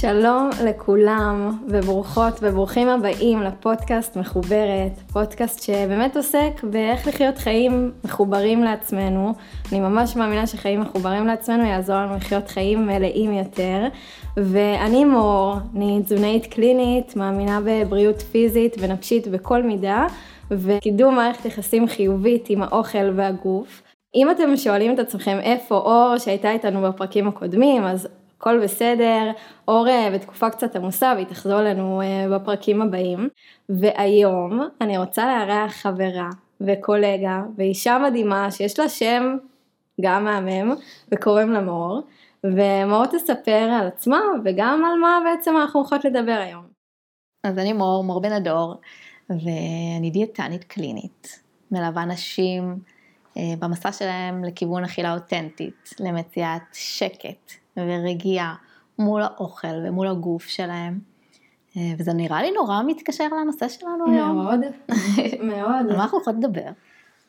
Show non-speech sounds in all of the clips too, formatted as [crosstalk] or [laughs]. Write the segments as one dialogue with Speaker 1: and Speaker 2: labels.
Speaker 1: שלום לכולם, וברוכות וברוכים הבאים לפודקאסט מחוברת, פודקאסט שבאמת עוסק באיך לחיות חיים מחוברים לעצמנו. אני ממש מאמינה שחיים מחוברים לעצמנו יעזור לנו לחיות חיים מלאים יותר. ואני מור, אני תזונאית קלינית, מאמינה בבריאות פיזית ונפשית בכל מידה, וקידום מערכת יחסים חיובית עם האוכל והגוף. אם אתם שואלים את עצמכם איפה אור שהייתה איתנו בפרקים הקודמים, אז הכל בסדר, אור אה, בתקופה קצת עמוסה והיא תחזור אלינו אה, בפרקים הבאים. והיום אני רוצה לארח חברה וקולגה ואישה מדהימה שיש לה שם גם מהמם וקוראים לה מור. ומור תספר על עצמה וגם על מה בעצם אנחנו הולכות לדבר היום.
Speaker 2: אז אני מור, מור בן הדור, ואני דיאטנית קלינית, מלווה נשים אה, במסע שלהם לכיוון אכילה אותנטית, למציאת שקט ורגיעה מול האוכל ומול הגוף שלהם. אה, וזה נראה לי נורא מתקשר לנושא שלנו היום.
Speaker 1: מאוד, [laughs] מאוד.
Speaker 2: על מה אנחנו יכולות לדבר?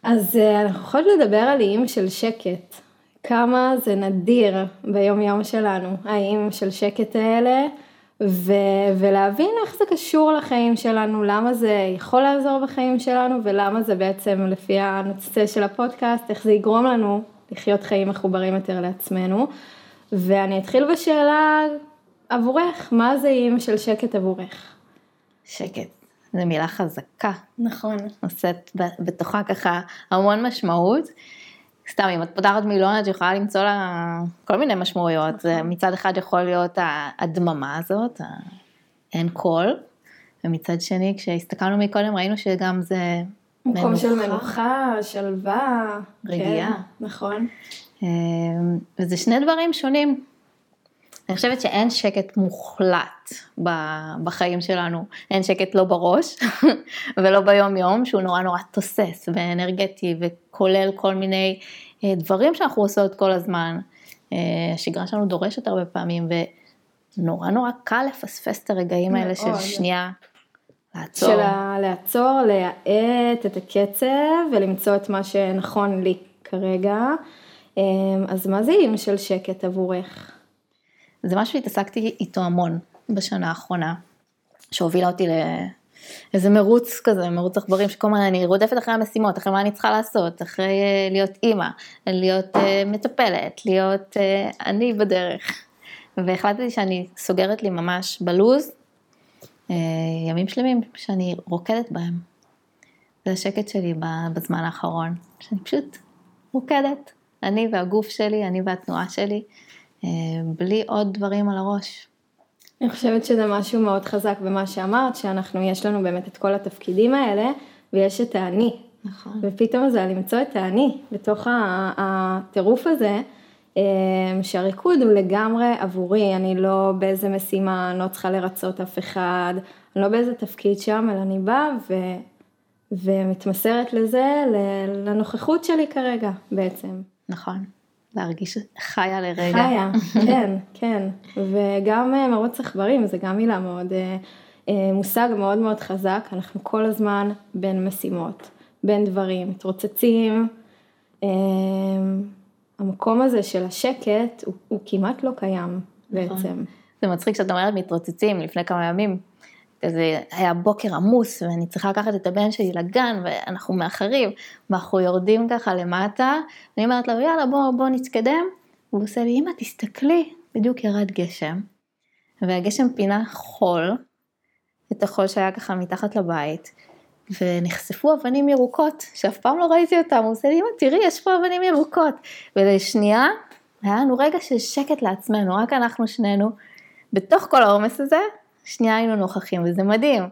Speaker 1: אז אה, אנחנו יכולות לדבר על איים של שקט. כמה זה נדיר ביום יום שלנו, האיים של שקט האלה, ו- ולהבין איך זה קשור לחיים שלנו, למה זה יכול לעזור בחיים שלנו, ולמה זה בעצם, לפי הנושא של הפודקאסט, איך זה יגרום לנו לחיות חיים מחוברים יותר לעצמנו. ואני אתחיל בשאלה עבורך, מה זה איים של שקט עבורך?
Speaker 2: שקט. זו מילה חזקה.
Speaker 1: נכון.
Speaker 2: נושאת בתוכה ככה המון משמעות. סתם, אם את פותחת מילון את יכולה למצוא לה כל מיני משמעויות. נכון. מצד אחד יכול להיות הדממה הזאת, אין קול, ומצד שני, כשהסתכלנו מקודם ראינו שגם זה
Speaker 1: מקום מנוחה. של מנוחה, שלווה.
Speaker 2: רגיעה.
Speaker 1: כן, נכון.
Speaker 2: אמ, וזה שני דברים שונים. אני חושבת שאין שקט מוחלט בחיים שלנו, אין שקט לא בראש [laughs] ולא ביום יום שהוא נורא נורא תוסס ואנרגטי וכולל כל מיני אה, דברים שאנחנו עושות כל הזמן. אה, השגרה שלנו דורשת הרבה פעמים ונורא נורא קל לפספס את הרגעים האלה של שנייה לעצור.
Speaker 1: של לעצור, להאט את הקצב ולמצוא את מה שנכון לי כרגע. אמ, אז מה זה איים של שקט עבורך?
Speaker 2: זה משהו שהתעסקתי איתו המון בשנה האחרונה, שהובילה אותי לאיזה מרוץ כזה, מרוץ עכברים, שכל הזמן אני רודפת אחרי המשימות, אחרי מה אני צריכה לעשות, אחרי אה, להיות אימא, להיות אה, מטפלת, להיות אה, אני בדרך. והחלטתי שאני סוגרת לי ממש בלוז ימים שלמים שאני רוקדת בהם. זה השקט שלי בזמן האחרון, שאני פשוט רוקדת. אני והגוף שלי, אני והתנועה שלי, אה, בלי עוד דברים על הראש.
Speaker 1: אני חושבת שזה משהו מאוד חזק במה שאמרת, שאנחנו, יש לנו באמת את כל התפקידים האלה, ויש את האני.
Speaker 2: נכון.
Speaker 1: ופתאום זה למצוא את האני בתוך הטירוף הזה, אה, שהריקוד הוא לגמרי עבורי, אני לא באיזה משימה, אני לא צריכה לרצות אף אחד, אני לא באיזה תפקיד שם, אלא אני באה ו... ומתמסרת לזה, לנוכחות שלי כרגע בעצם.
Speaker 2: נכון. להרגיש חיה לרגע.
Speaker 1: חיה, [laughs] כן, כן. וגם אה, מרוץ עכברים, זה גם מילה מאוד, אה, אה, מושג מאוד מאוד חזק, אנחנו כל הזמן בין משימות, בין דברים, מתרוצצים. המקום הזה של השקט הוא, הוא כמעט לא קיים נכון. בעצם.
Speaker 2: זה מצחיק שאת אומרת מתרוצצים, לפני כמה ימים כזה היה בוקר עמוס ואני צריכה לקחת את הבן שלי לגן ואנחנו מאחרים ואנחנו יורדים ככה למטה ואני אומרת לו יאללה בוא בוא נתקדם. והוא עושה לי אמא תסתכלי בדיוק ירד גשם. והגשם פינה חול את החול שהיה ככה מתחת לבית ונחשפו אבנים ירוקות שאף פעם לא ראיתי אותם. הוא עושה לי אמא תראי יש פה אבנים ירוקות. ולשנייה היה לנו רגע של שקט לעצמנו רק אנחנו שנינו בתוך כל העומס הזה שנייה היינו נוכחים, וזה מדהים.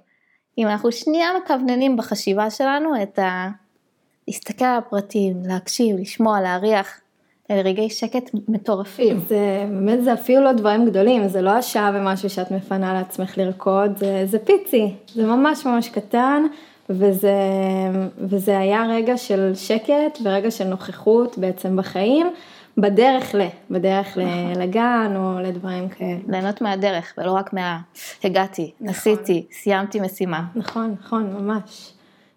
Speaker 2: אם אנחנו שנייה מכווננים בחשיבה שלנו את ה... להסתכל על הפרטים, להקשיב, לשמוע, להריח, אלה רגעי שקט מטורפים.
Speaker 1: זה באמת, זה אפילו לא דברים גדולים, זה לא השעה ומשהו שאת מפנה לעצמך לרקוד, זה, זה פיצי, זה ממש ממש קטן, וזה, וזה היה רגע של שקט ורגע של נוכחות בעצם בחיים. בדרך ל, בדרך נכון. לגן או לדברים כאלה.
Speaker 2: ליהנות מהדרך ולא רק מה... הגעתי, נכון. עשיתי, סיימתי משימה.
Speaker 1: נכון, נכון, ממש.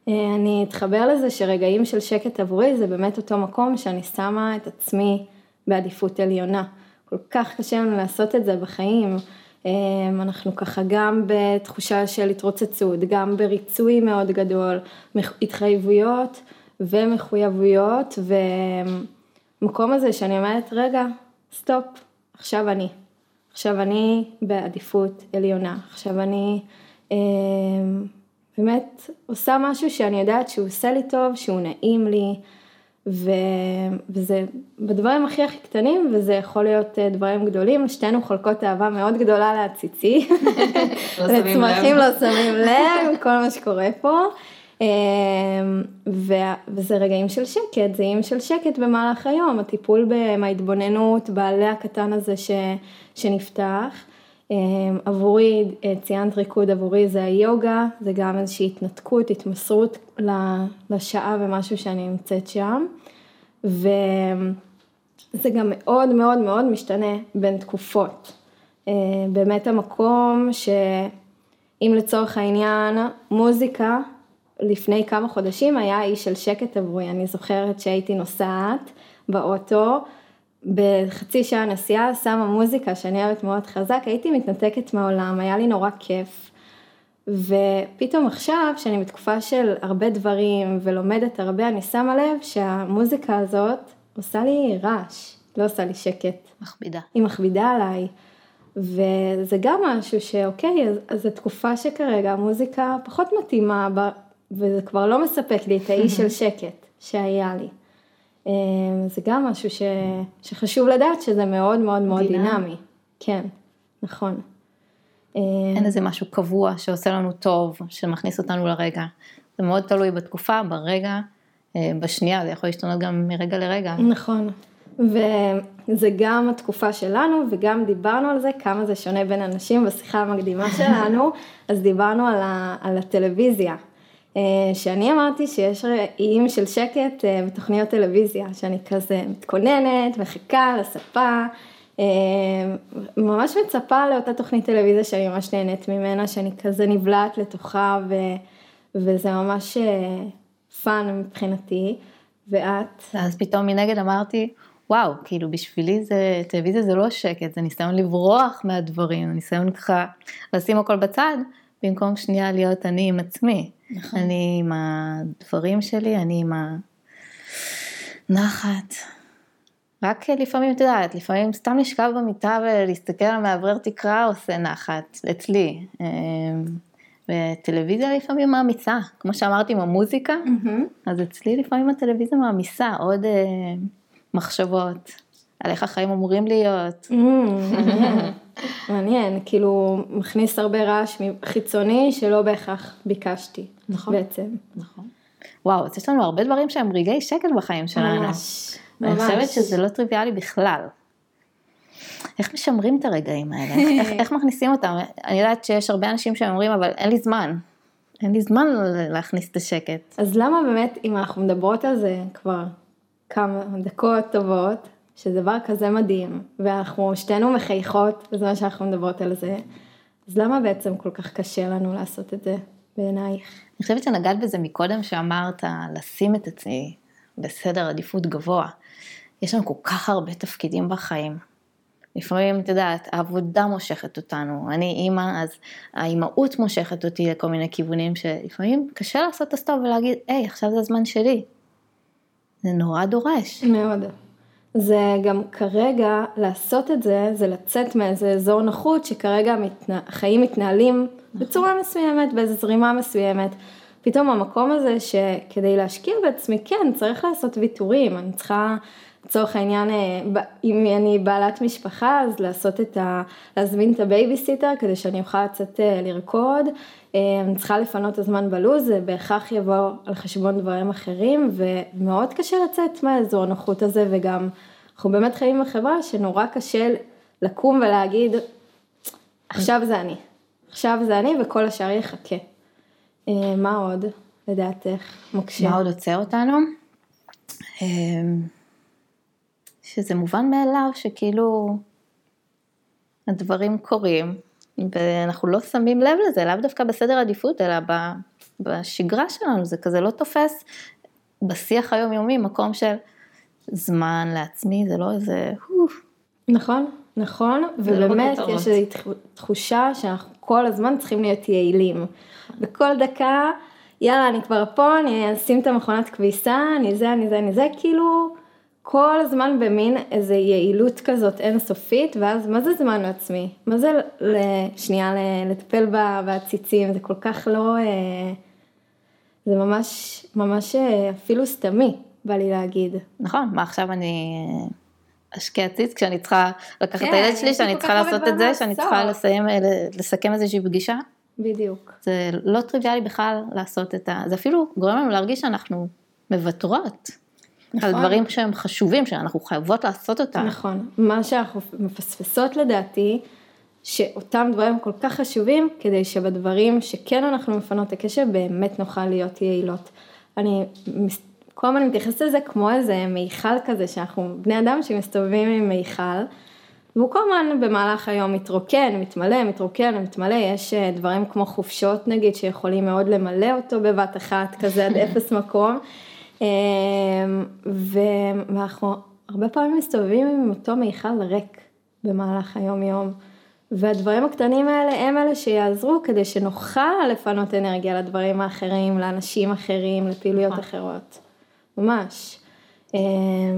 Speaker 1: אה, אני אתחבר לזה שרגעים של שקט עבורי זה באמת אותו מקום שאני שמה את עצמי בעדיפות עליונה. כל כך קשה לנו לעשות את זה בחיים. אנחנו ככה גם בתחושה של התרוצצות, גם בריצוי מאוד גדול, התחייבויות ומחויבויות, ומקום הזה שאני אומרת, רגע, סטופ, עכשיו אני. עכשיו אני בעדיפות עליונה, עכשיו אני אה, באמת עושה משהו שאני יודעת שהוא עושה לי טוב, שהוא נעים לי, ו... וזה בדברים הכי הכי קטנים, וזה יכול להיות אה, דברים גדולים, שתינו חולקות אהבה מאוד גדולה לעציצי, [laughs]
Speaker 2: לא
Speaker 1: לצמחים לא שמים לב, כל מה שקורה פה. אה, ו... וזה רגעים של שקט, זה איים של שקט במהלך היום, הטיפול בהתבוננות, בעלה הקטן הזה ש... שנפתח. אה, עבורי, ציינת ריקוד עבורי זה היוגה, זה גם איזושהי התנתקות, התמסרות לשעה ומשהו שאני נמצאת שם. וזה גם מאוד מאוד מאוד משתנה בין תקופות. אה, באמת המקום שאם לצורך העניין מוזיקה לפני כמה חודשים היה אי של שקט עבורי, אני זוכרת שהייתי נוסעת באוטו, בחצי שעה נסיעה שמה מוזיקה שאני אוהבת מאוד חזק, הייתי מתנתקת מהעולם, היה לי נורא כיף. ופתאום עכשיו, שאני בתקופה של הרבה דברים ולומדת הרבה, אני שמה לב שהמוזיקה הזאת עושה לי רעש, לא עושה לי שקט.
Speaker 2: מכבידה.
Speaker 1: היא מכבידה עליי. וזה גם משהו שאוקיי, אז, אז זו תקופה שכרגע המוזיקה פחות מתאימה, וזה כבר לא מספק לי את האי של [laughs] שקט שהיה לי. אמ, זה גם משהו ש, שחשוב לדעת שזה מאוד מאוד מאוד דינמי. דינמי. כן, נכון.
Speaker 2: אין איזה משהו קבוע שעושה לנו טוב, שמכניס אותנו לרגע. זה מאוד תלוי בתקופה, ברגע, אה, בשנייה, זה יכול להשתנות גם מרגע לרגע.
Speaker 1: נכון. וזה גם התקופה שלנו, וגם דיברנו על זה, כמה זה שונה בין אנשים בשיחה המקדימה שלנו, [laughs] אז דיברנו על, ה, על הטלוויזיה. אה, שאני אמרתי שיש איים של שקט אה, בתוכניות טלוויזיה, שאני כזה מתכוננת, מחכה לספה, אה, ממש מצפה לאותה תוכנית טלוויזיה שאני ממש נהנית ממנה, שאני כזה נבלעת לתוכה ו, וזה ממש fun מבחינתי, ואת?
Speaker 2: ואז פתאום מנגד אמרתי, וואו, כאילו בשבילי זה, טלוויזיה זה לא שקט, זה ניסיון לברוח מהדברים, ניסיון ככה לשים הכל בצד, במקום שנייה להיות אני עם עצמי. נכון. אני עם הדברים שלי, אני עם הנחת. רק לפעמים, את יודעת, לפעמים סתם לשכב במיטה ולהסתכל על מאוורר תקרה עושה נחת, אצלי. אמ, וטלוויזיה לפעמים מעמיסה, כמו שאמרתי עם המוזיקה, mm-hmm. אז אצלי לפעמים הטלוויזיה מעמיסה עוד אה, מחשבות על איך החיים אמורים להיות. Mm, [laughs]
Speaker 1: מעניין, כאילו מכניס הרבה רעש חיצוני שלא בהכרח ביקשתי, נכון, בעצם.
Speaker 2: נכון. וואו, אז יש לנו הרבה דברים שהם רגעי שקט בחיים שלנו. ממש. ואני חושבת שזה לא טריוויאלי בכלל. איך משמרים את הרגעים האלה? איך, איך, איך מכניסים אותם? אני יודעת שיש הרבה אנשים שאומרים, אבל אין לי זמן. אין לי זמן להכניס את השקט.
Speaker 1: אז למה באמת, אם אנחנו מדברות על זה כבר כמה דקות טובות, שזה דבר כזה מדהים, ואנחנו שתינו מחייכות בזמן שאנחנו מדברות על זה, אז למה בעצם כל כך קשה לנו לעשות את זה בעינייך?
Speaker 2: אני חושבת שנגעת בזה מקודם שאמרת לשים את עצמי בסדר עדיפות גבוה. יש לנו כל כך הרבה תפקידים בחיים. לפעמים, את יודעת, העבודה מושכת אותנו, אני אימא, אז האימהות מושכת אותי לכל מיני כיוונים שלפעמים קשה לעשות את הסטופ ולהגיד, היי, עכשיו זה הזמן שלי. זה נורא דורש.
Speaker 1: מאוד. זה גם כרגע, לעשות את זה, זה לצאת מאיזה אזור נוחות שכרגע החיים מתנהלים בצורה מסוימת, באיזו זרימה מסוימת. פתאום המקום הזה שכדי להשקיע בעצמי, כן, צריך לעשות ויתורים, אני צריכה לצורך העניין, אה, אם אני בעלת משפחה, אז לעשות את ה... להזמין את הבייביסיטר כדי שאני אוכל לצאת אה, לרקוד. אה, אני צריכה לפנות את הזמן בלו"ז, זה בהכרח יבוא על חשבון דברים אחרים, ומאוד קשה לצאת מהאזור הנוחות הזה, וגם אנחנו באמת חיים בחברה שנורא קשה לקום ולהגיד, עכשיו זה אני, עכשיו זה אני וכל השאר יחכה. מה עוד, לדעתך, מקשה?
Speaker 2: מה עוד עוצר אותנו? שזה מובן מאליו שכאילו הדברים קורים ואנחנו לא שמים לב לזה, לאו דווקא בסדר עדיפות, אלא בשגרה שלנו, זה כזה לא תופס בשיח היומיומי מקום של זמן לעצמי, זה לא איזה...
Speaker 1: נכון, נכון,
Speaker 2: לא
Speaker 1: ובאמת
Speaker 2: בכותרות.
Speaker 1: יש איזו תח- תחושה שאנחנו כל הזמן צריכים להיות יעילים. בכל דקה, יאללה, אני כבר פה, אני אשים את המכונת כביסה, אני זה, אני זה, אני זה, כאילו, כל הזמן במין איזו יעילות כזאת אינסופית, ואז מה זה זמן לעצמי? מה זה שנייה לטפל בעציצים? זה כל כך לא... אה, זה ממש, ממש אה, אפילו סתמי, בא לי להגיד.
Speaker 2: נכון, מה עכשיו אני אשקיע ציץ כשאני צריכה לקחת את
Speaker 1: כן,
Speaker 2: הילד
Speaker 1: יש
Speaker 2: שלי,
Speaker 1: לי
Speaker 2: שאני צריכה לעשות את זה, שאני
Speaker 1: לעשות.
Speaker 2: צריכה לסיים, אה, לסכם איזושהי פגישה.
Speaker 1: בדיוק.
Speaker 2: זה לא טריוויאלי בכלל לעשות את ה... זה אפילו גורם לנו להרגיש שאנחנו מוותרות.
Speaker 1: נכון.
Speaker 2: על דברים שהם חשובים, שאנחנו חייבות לעשות אותם.
Speaker 1: נכון. מה שאנחנו מפספסות לדעתי, שאותם דברים כל כך חשובים, כדי שבדברים שכן אנחנו מפנות את הקשב, באמת נוכל להיות יעילות. אני כל הזמן מתייחסת לזה כמו איזה מיכל כזה, שאנחנו בני אדם שמסתובבים עם מיכל, והוא כל הזמן במהלך היום מתרוקן, מתמלא, מתרוקן, מתמלא, יש אה, דברים כמו חופשות נגיד, שיכולים מאוד למלא אותו בבת אחת, כזה עד [laughs] אפס מקום. אה, ואנחנו הרבה פעמים מסתובבים עם אותו מיכל ריק במהלך היום-יום. והדברים הקטנים האלה הם אלה שיעזרו כדי שנוכל לפנות אנרגיה לדברים האחרים, לאנשים אחרים, לפעילויות
Speaker 2: נכון.
Speaker 1: אחרות. ממש. אה,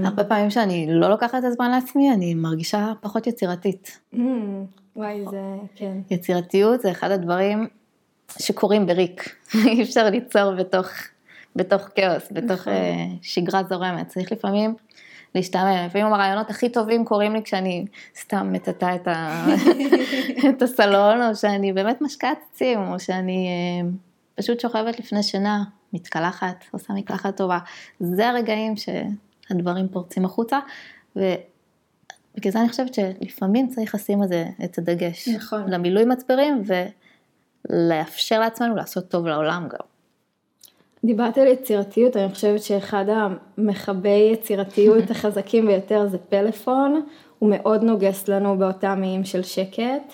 Speaker 2: הרבה פעמים שאני לא לוקחת את הזמן לעצמי, אני מרגישה פחות יצירתית.
Speaker 1: אמ, וואי, זה, כן.
Speaker 2: יצירתיות זה אחד הדברים שקורים בריק. [laughs] אי אפשר ליצור בתוך, בתוך כאוס, בתוך
Speaker 1: נכון.
Speaker 2: אה, שגרה זורמת. צריך לפעמים להשתעמם. לפעמים הרעיונות הכי טובים קורים לי כשאני סתם מטאטה את, ה... [laughs] את הסלון, או שאני באמת משקעה עצים, או שאני אה, פשוט שוכבת לפני שינה, מתקלחת, עושה מקלחת טובה. זה הרגעים שהדברים פורצים החוצה, ובגלל זה אני חושבת שלפעמים צריך לשים על זה את הדגש.
Speaker 1: נכון.
Speaker 2: למילוי מצברים ולאפשר לעצמנו לעשות טוב לעולם גם.
Speaker 1: דיברת על יצירתיות, אני חושבת שאחד המכבי יצירתיות [laughs] החזקים ביותר זה פלאפון, הוא מאוד נוגס לנו באותם איים של שקט.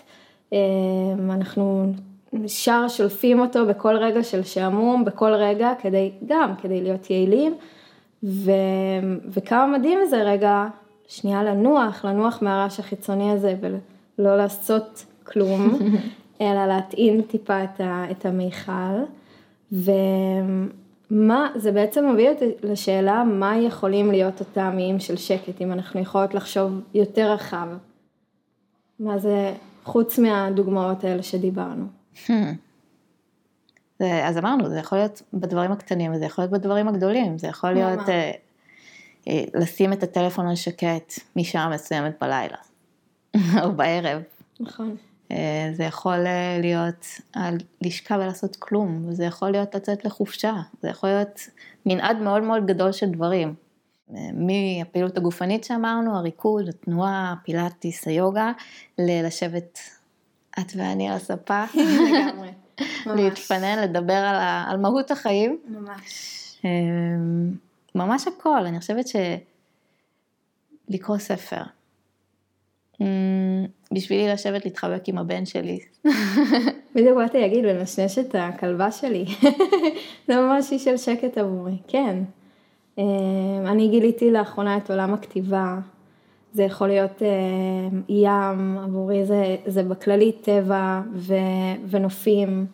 Speaker 1: אמ, אנחנו ישר שולפים אותו בכל רגע של שעמום, בכל רגע, כדי, גם כדי להיות יעילים. ו, וכמה מדהים זה רגע, שנייה לנוח, לנוח מהרעש החיצוני הזה ולא לעשות כלום, [laughs] אלא להטעין טיפה את, ה, את המיכל. ומה, זה בעצם מביא אותי לשאלה מה יכולים להיות אותם איים של שקט, אם אנחנו יכולות לחשוב יותר רחב. מה זה, חוץ מהדוגמאות האלה שדיברנו.
Speaker 2: זה, אז אמרנו, זה יכול להיות בדברים הקטנים, וזה יכול להיות בדברים הגדולים, זה יכול להיות
Speaker 1: מה?
Speaker 2: אה, אה, לשים את הטלפון על שקט משעה מסוימת בלילה, [laughs] או בערב.
Speaker 1: נכון.
Speaker 2: אה, זה יכול אה, להיות על לשכב ולעשות כלום, וזה יכול להיות לצאת לחופשה, זה יכול להיות מנעד מאוד מאוד גדול של דברים. מהפעילות הגופנית שאמרנו, הריקוד, התנועה, הפילאטיס, היוגה, ללשבת את ואני על הספה, [laughs]
Speaker 1: לגמרי. [laughs]
Speaker 2: להתפנן, לדבר על, ה, על מהות החיים.
Speaker 1: ממש.
Speaker 2: אה, ממש הכל, אני חושבת לקרוא ספר. אה, בשבילי לשבת להתחבק עם הבן שלי. [laughs]
Speaker 1: בדיוק באתי להגיד, לנשנש את הכלבה שלי. זה ממש אי של שקט עבורי, כן. אה, אני גיליתי לאחרונה את עולם הכתיבה. זה יכול להיות אה, ים, עבורי זה, זה בכללי טבע ו, ונופים.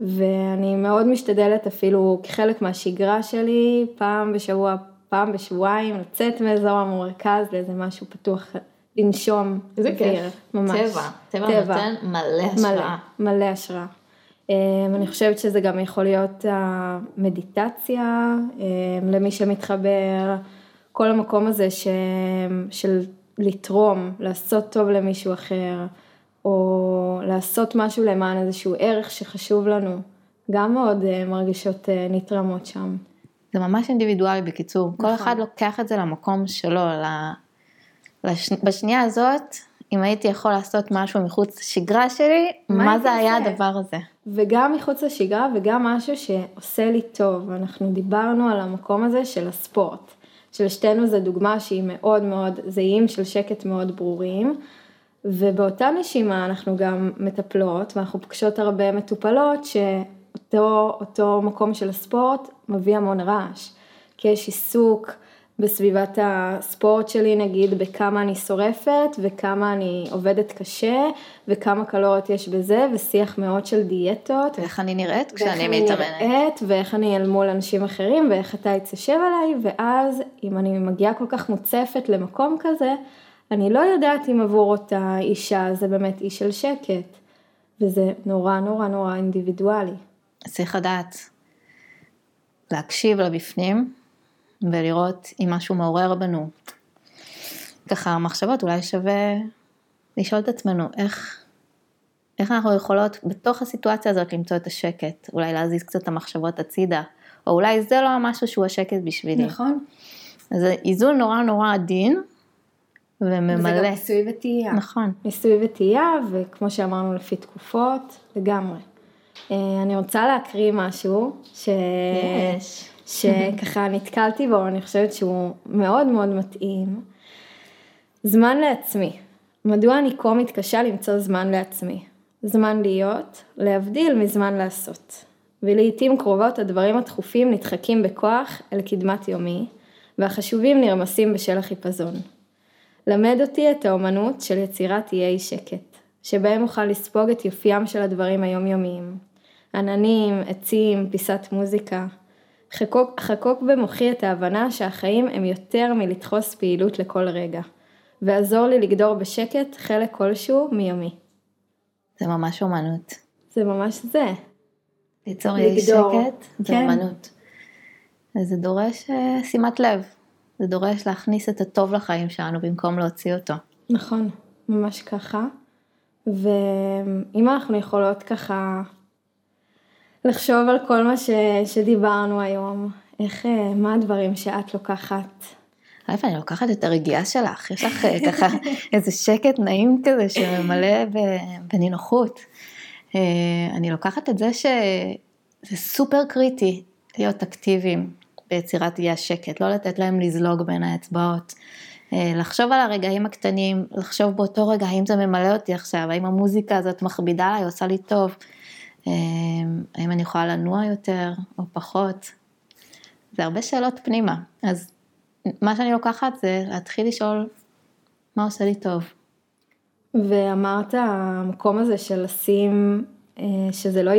Speaker 1: ואני מאוד משתדלת אפילו כחלק מהשגרה שלי, פעם בשבוע, פעם בשבועיים, לצאת מאזור המרכז לאיזה משהו פתוח, לנשום.
Speaker 2: איזה כיף.
Speaker 1: ממש.
Speaker 2: טבע, טבע נותן מלא השראה.
Speaker 1: מלא, מלא השראה. אמ, אני חושבת שזה גם יכול להיות המדיטציה, אמ, למי שמתחבר, כל המקום הזה ש... של לתרום, לעשות טוב למישהו אחר, או לעשות משהו למען איזשהו ערך שחשוב לנו, גם מאוד אה, מרגישות אה, נתרמות שם.
Speaker 2: זה ממש אינדיבידואלי בקיצור, כל
Speaker 1: נכון.
Speaker 2: אחד לוקח את זה למקום שלו. לש... בשנייה הזאת, אם הייתי יכול לעשות משהו מחוץ לשגרה שלי,
Speaker 1: מה
Speaker 2: מה זה היה?
Speaker 1: הדבר
Speaker 2: הדבר הזה?
Speaker 1: וגם מחוץ לשגרה וגם משהו שעושה לי טוב. אנחנו דיברנו על המקום הזה של הספורט. שלשתינו זו דוגמה שהיא מאוד מאוד, זה איים של שקט מאוד ברורים. ובאותה נשימה אנחנו גם מטפלות ואנחנו פוגשות הרבה מטופלות שאותו אותו מקום של הספורט מביא המון רעש. כי יש עיסוק בסביבת הספורט שלי נגיד, בכמה אני שורפת וכמה אני עובדת קשה וכמה קלוריות יש בזה ושיח מאוד של דיאטות.
Speaker 2: ואיך אני נראית כשאני
Speaker 1: ואיך
Speaker 2: מתאמנת.
Speaker 1: אני נראית ואיך אני אל מול אנשים אחרים ואיך אתה תשב עליי ואז אם אני מגיעה כל כך מוצפת למקום כזה, אני לא יודעת אם עבור אותה אישה זה באמת אי של שקט וזה נורא נורא נורא אינדיבידואלי.
Speaker 2: צריך לדעת להקשיב לבפנים ולראות אם משהו מעורר בנו. ככה מחשבות, אולי שווה לשאול את עצמנו איך, איך אנחנו יכולות בתוך הסיטואציה הזאת למצוא את השקט, אולי להזיז קצת את המחשבות הצידה, או אולי זה לא המשהו שהוא השקט בשבילי.
Speaker 1: נכון.
Speaker 2: אז זה איזון נורא נורא עדין
Speaker 1: וזה
Speaker 2: וממלא.
Speaker 1: גם ניסוי וטעייה.
Speaker 2: נכון.
Speaker 1: ניסוי וטעייה, וכמו שאמרנו לפי תקופות, לגמרי. אה, אני רוצה להקריא משהו, ש...
Speaker 2: יש.
Speaker 1: שככה נתקלתי בו, אני חושבת שהוא מאוד מאוד מתאים. זמן לעצמי. מדוע אני כה מתקשה למצוא זמן לעצמי? זמן להיות, להבדיל מזמן לעשות. ולעיתים קרובות הדברים הדחופים נדחקים בכוח אל קדמת יומי, והחשובים נרמסים בשל החיפזון. למד אותי את האומנות של יצירת איי שקט, שבהם אוכל לספוג את יופיים של הדברים היומיומיים. עננים, עצים, פיסת מוזיקה. חקוק, חקוק במוחי את ההבנה שהחיים הם יותר מלדחוס פעילות לכל רגע, ועזור לי לגדור בשקט חלק כלשהו מיומי.
Speaker 2: זה ממש אומנות.
Speaker 1: זה ממש זה.
Speaker 2: ליצור אי. שקט, זה
Speaker 1: כן.
Speaker 2: אומנות. זה דורש אה, שימת לב. זה דורש להכניס את הטוב לחיים שלנו במקום להוציא אותו.
Speaker 1: נכון, ממש ככה. ואם אנחנו יכולות ככה לחשוב על כל מה ש... שדיברנו היום, איך, אה, מה הדברים שאת לוקחת?
Speaker 2: א', אני לוקחת את הרגיעה שלך, יש לך אה, ככה איזה שקט נעים כזה שממלא בנינוחות. אה, אני לוקחת את זה שזה סופר קריטי להיות אקטיביים ביצירת אי השקט, לא לתת להם לזלוג בין האצבעות. לחשוב על הרגעים הקטנים, לחשוב באותו רגע האם זה ממלא אותי עכשיו, האם המוזיקה הזאת מכבידה עליי, עושה לי טוב, האם אני יכולה לנוע יותר או פחות. זה הרבה שאלות פנימה, אז מה שאני לוקחת זה להתחיל לשאול מה עושה לי טוב.
Speaker 1: ואמרת המקום הזה של לשים, אה, שזה לא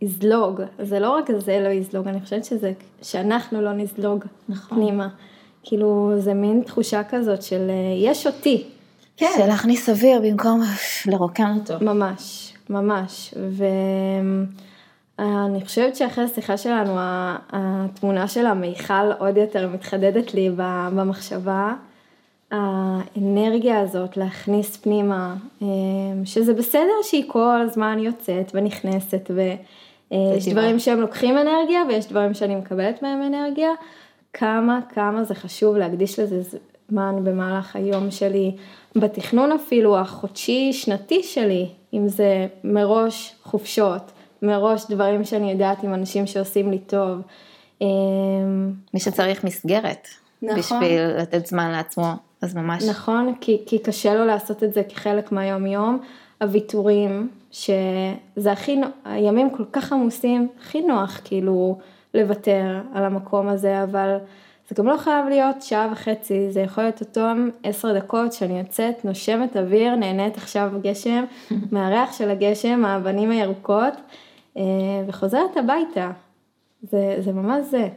Speaker 1: יזלוג, זה לא רק זה לא יזלוג, אני חושבת שזה, שאנחנו לא נזלוג
Speaker 2: נכון.
Speaker 1: פנימה. כאילו, זה מין תחושה כזאת של אה, יש אותי. כן.
Speaker 2: של להכניס אוויר במקום לרוקן אותו.
Speaker 1: ממש, ממש. ואני חושבת שאחרי השיחה שלנו, התמונה של המיכל עוד יותר מתחדדת לי במחשבה. האנרגיה הזאת להכניס פנימה, אה, שזה בסדר שהיא כל הזמן יוצאת ונכנסת ויש
Speaker 2: טבעה.
Speaker 1: דברים שהם לוקחים אנרגיה ויש דברים שאני מקבלת מהם אנרגיה, כמה כמה זה חשוב להקדיש לזה זמן במהלך היום שלי, בתכנון אפילו החודשי שנתי שלי, אם זה מראש חופשות, מראש דברים שאני יודעת עם אנשים שעושים לי טוב. אה,
Speaker 2: מי שצריך מסגרת,
Speaker 1: נכון.
Speaker 2: בשביל לתת זמן לעצמו, אז ממש.
Speaker 1: נכון, כי, כי קשה לו לעשות את זה כחלק מהיום יום. הוויתורים, שזה הכי, הימים כל כך עמוסים, הכי נוח כאילו לוותר על המקום הזה, אבל זה גם לא חייב להיות שעה וחצי, זה יכול להיות אותם עשר דקות שאני יוצאת, נושמת אוויר, נהנית עכשיו בגשם, [laughs] מהריח של הגשם, האבנים הירוקות, אה, וחוזרת הביתה. זה, זה ממש זה,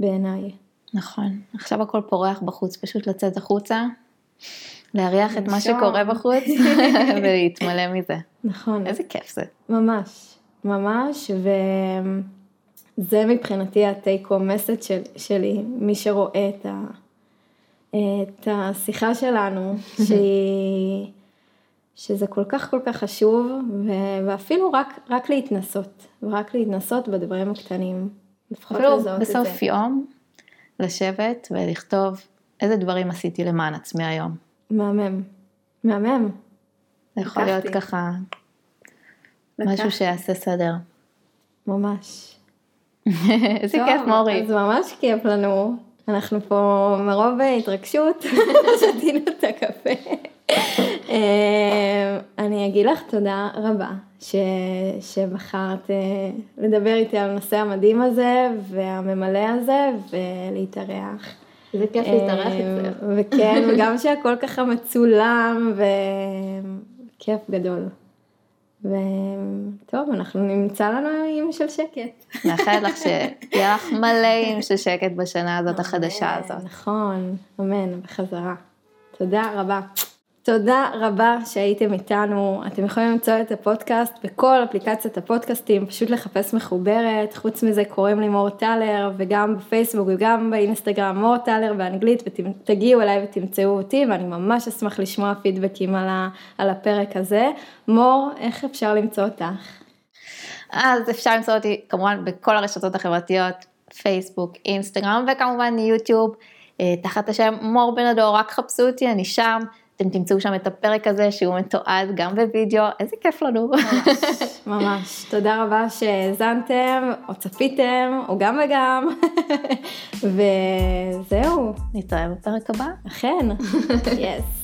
Speaker 1: בעיניי.
Speaker 2: נכון. עכשיו הכל פורח בחוץ, פשוט לצאת החוצה, להריח את מה. שקורה בחוץ [laughs] ולהתמלא מזה.
Speaker 1: נכון.
Speaker 2: איזה כיף זה.
Speaker 1: ממש, ממש, וזה מבחינתי ה-take home message של, שלי, מי שרואה את, ה, את השיחה שלנו, [laughs] שהיא, שזה כל כך כל כך חשוב, ו, ואפילו רק, רק להתנסות, ורק להתנסות בדברים הקטנים,
Speaker 2: אפילו
Speaker 1: זה.
Speaker 2: בסוף יום, לשבת ולכתוב איזה דברים עשיתי למען עצמי היום.
Speaker 1: מהמם, מהמם.
Speaker 2: זה יכול להיות
Speaker 1: לקחתי.
Speaker 2: ככה משהו
Speaker 1: לקחתי.
Speaker 2: שיעשה סדר.
Speaker 1: ממש. [laughs]
Speaker 2: איזה כיף מורי.
Speaker 1: אז ממש כיף לנו. אנחנו פה מרוב התרגשות, [laughs] שתינו את הקפה. אה, אני אגיד לך תודה רבה ש... שבחרת אה, לדבר איתי על הנושא המדהים הזה והממלא הזה ולהתארח.
Speaker 2: זה כיף להתארח
Speaker 1: אה,
Speaker 2: אצלך.
Speaker 1: וכן, וגם שהכל ככה מצולם, וכיף גדול. וטוב, אנחנו נמצא לנו ימים של שקט.
Speaker 2: מאחלת לך שיהיה לך מלא ימים של שקט בשנה הזאת החדשה הזאת.
Speaker 1: נכון, אמן, בחזרה. תודה רבה. תודה רבה שהייתם איתנו. אתם יכולים למצוא את הפודקאסט בכל אפליקציית הפודקאסטים, פשוט לחפש מחוברת. חוץ מזה קוראים לי מור טלר, וגם בפייסבוק וגם באינסטגרם מור טלר באנגלית, ותגיעו אליי ותמצאו אותי, ואני ממש אשמח לשמוע פידבקים על, ה, על הפרק הזה. מור, איך אפשר למצוא אותך?
Speaker 2: אז אפשר למצוא אותי כמובן בכל הרשתות החברתיות, פייסבוק, אינסטגרם וכמובן יוטיוב, אה, תחת השם מור בן הדור, רק חפשו אותי, אני שם. אתם תמצאו שם את הפרק הזה שהוא מתועד גם בווידאו, איזה כיף לנו.
Speaker 1: ממש, ממש. תודה רבה שהאזנתם, או צפיתם, או גם וגם. וזהו.
Speaker 2: נתראה בפרק הבא.
Speaker 1: אכן. [laughs] יס.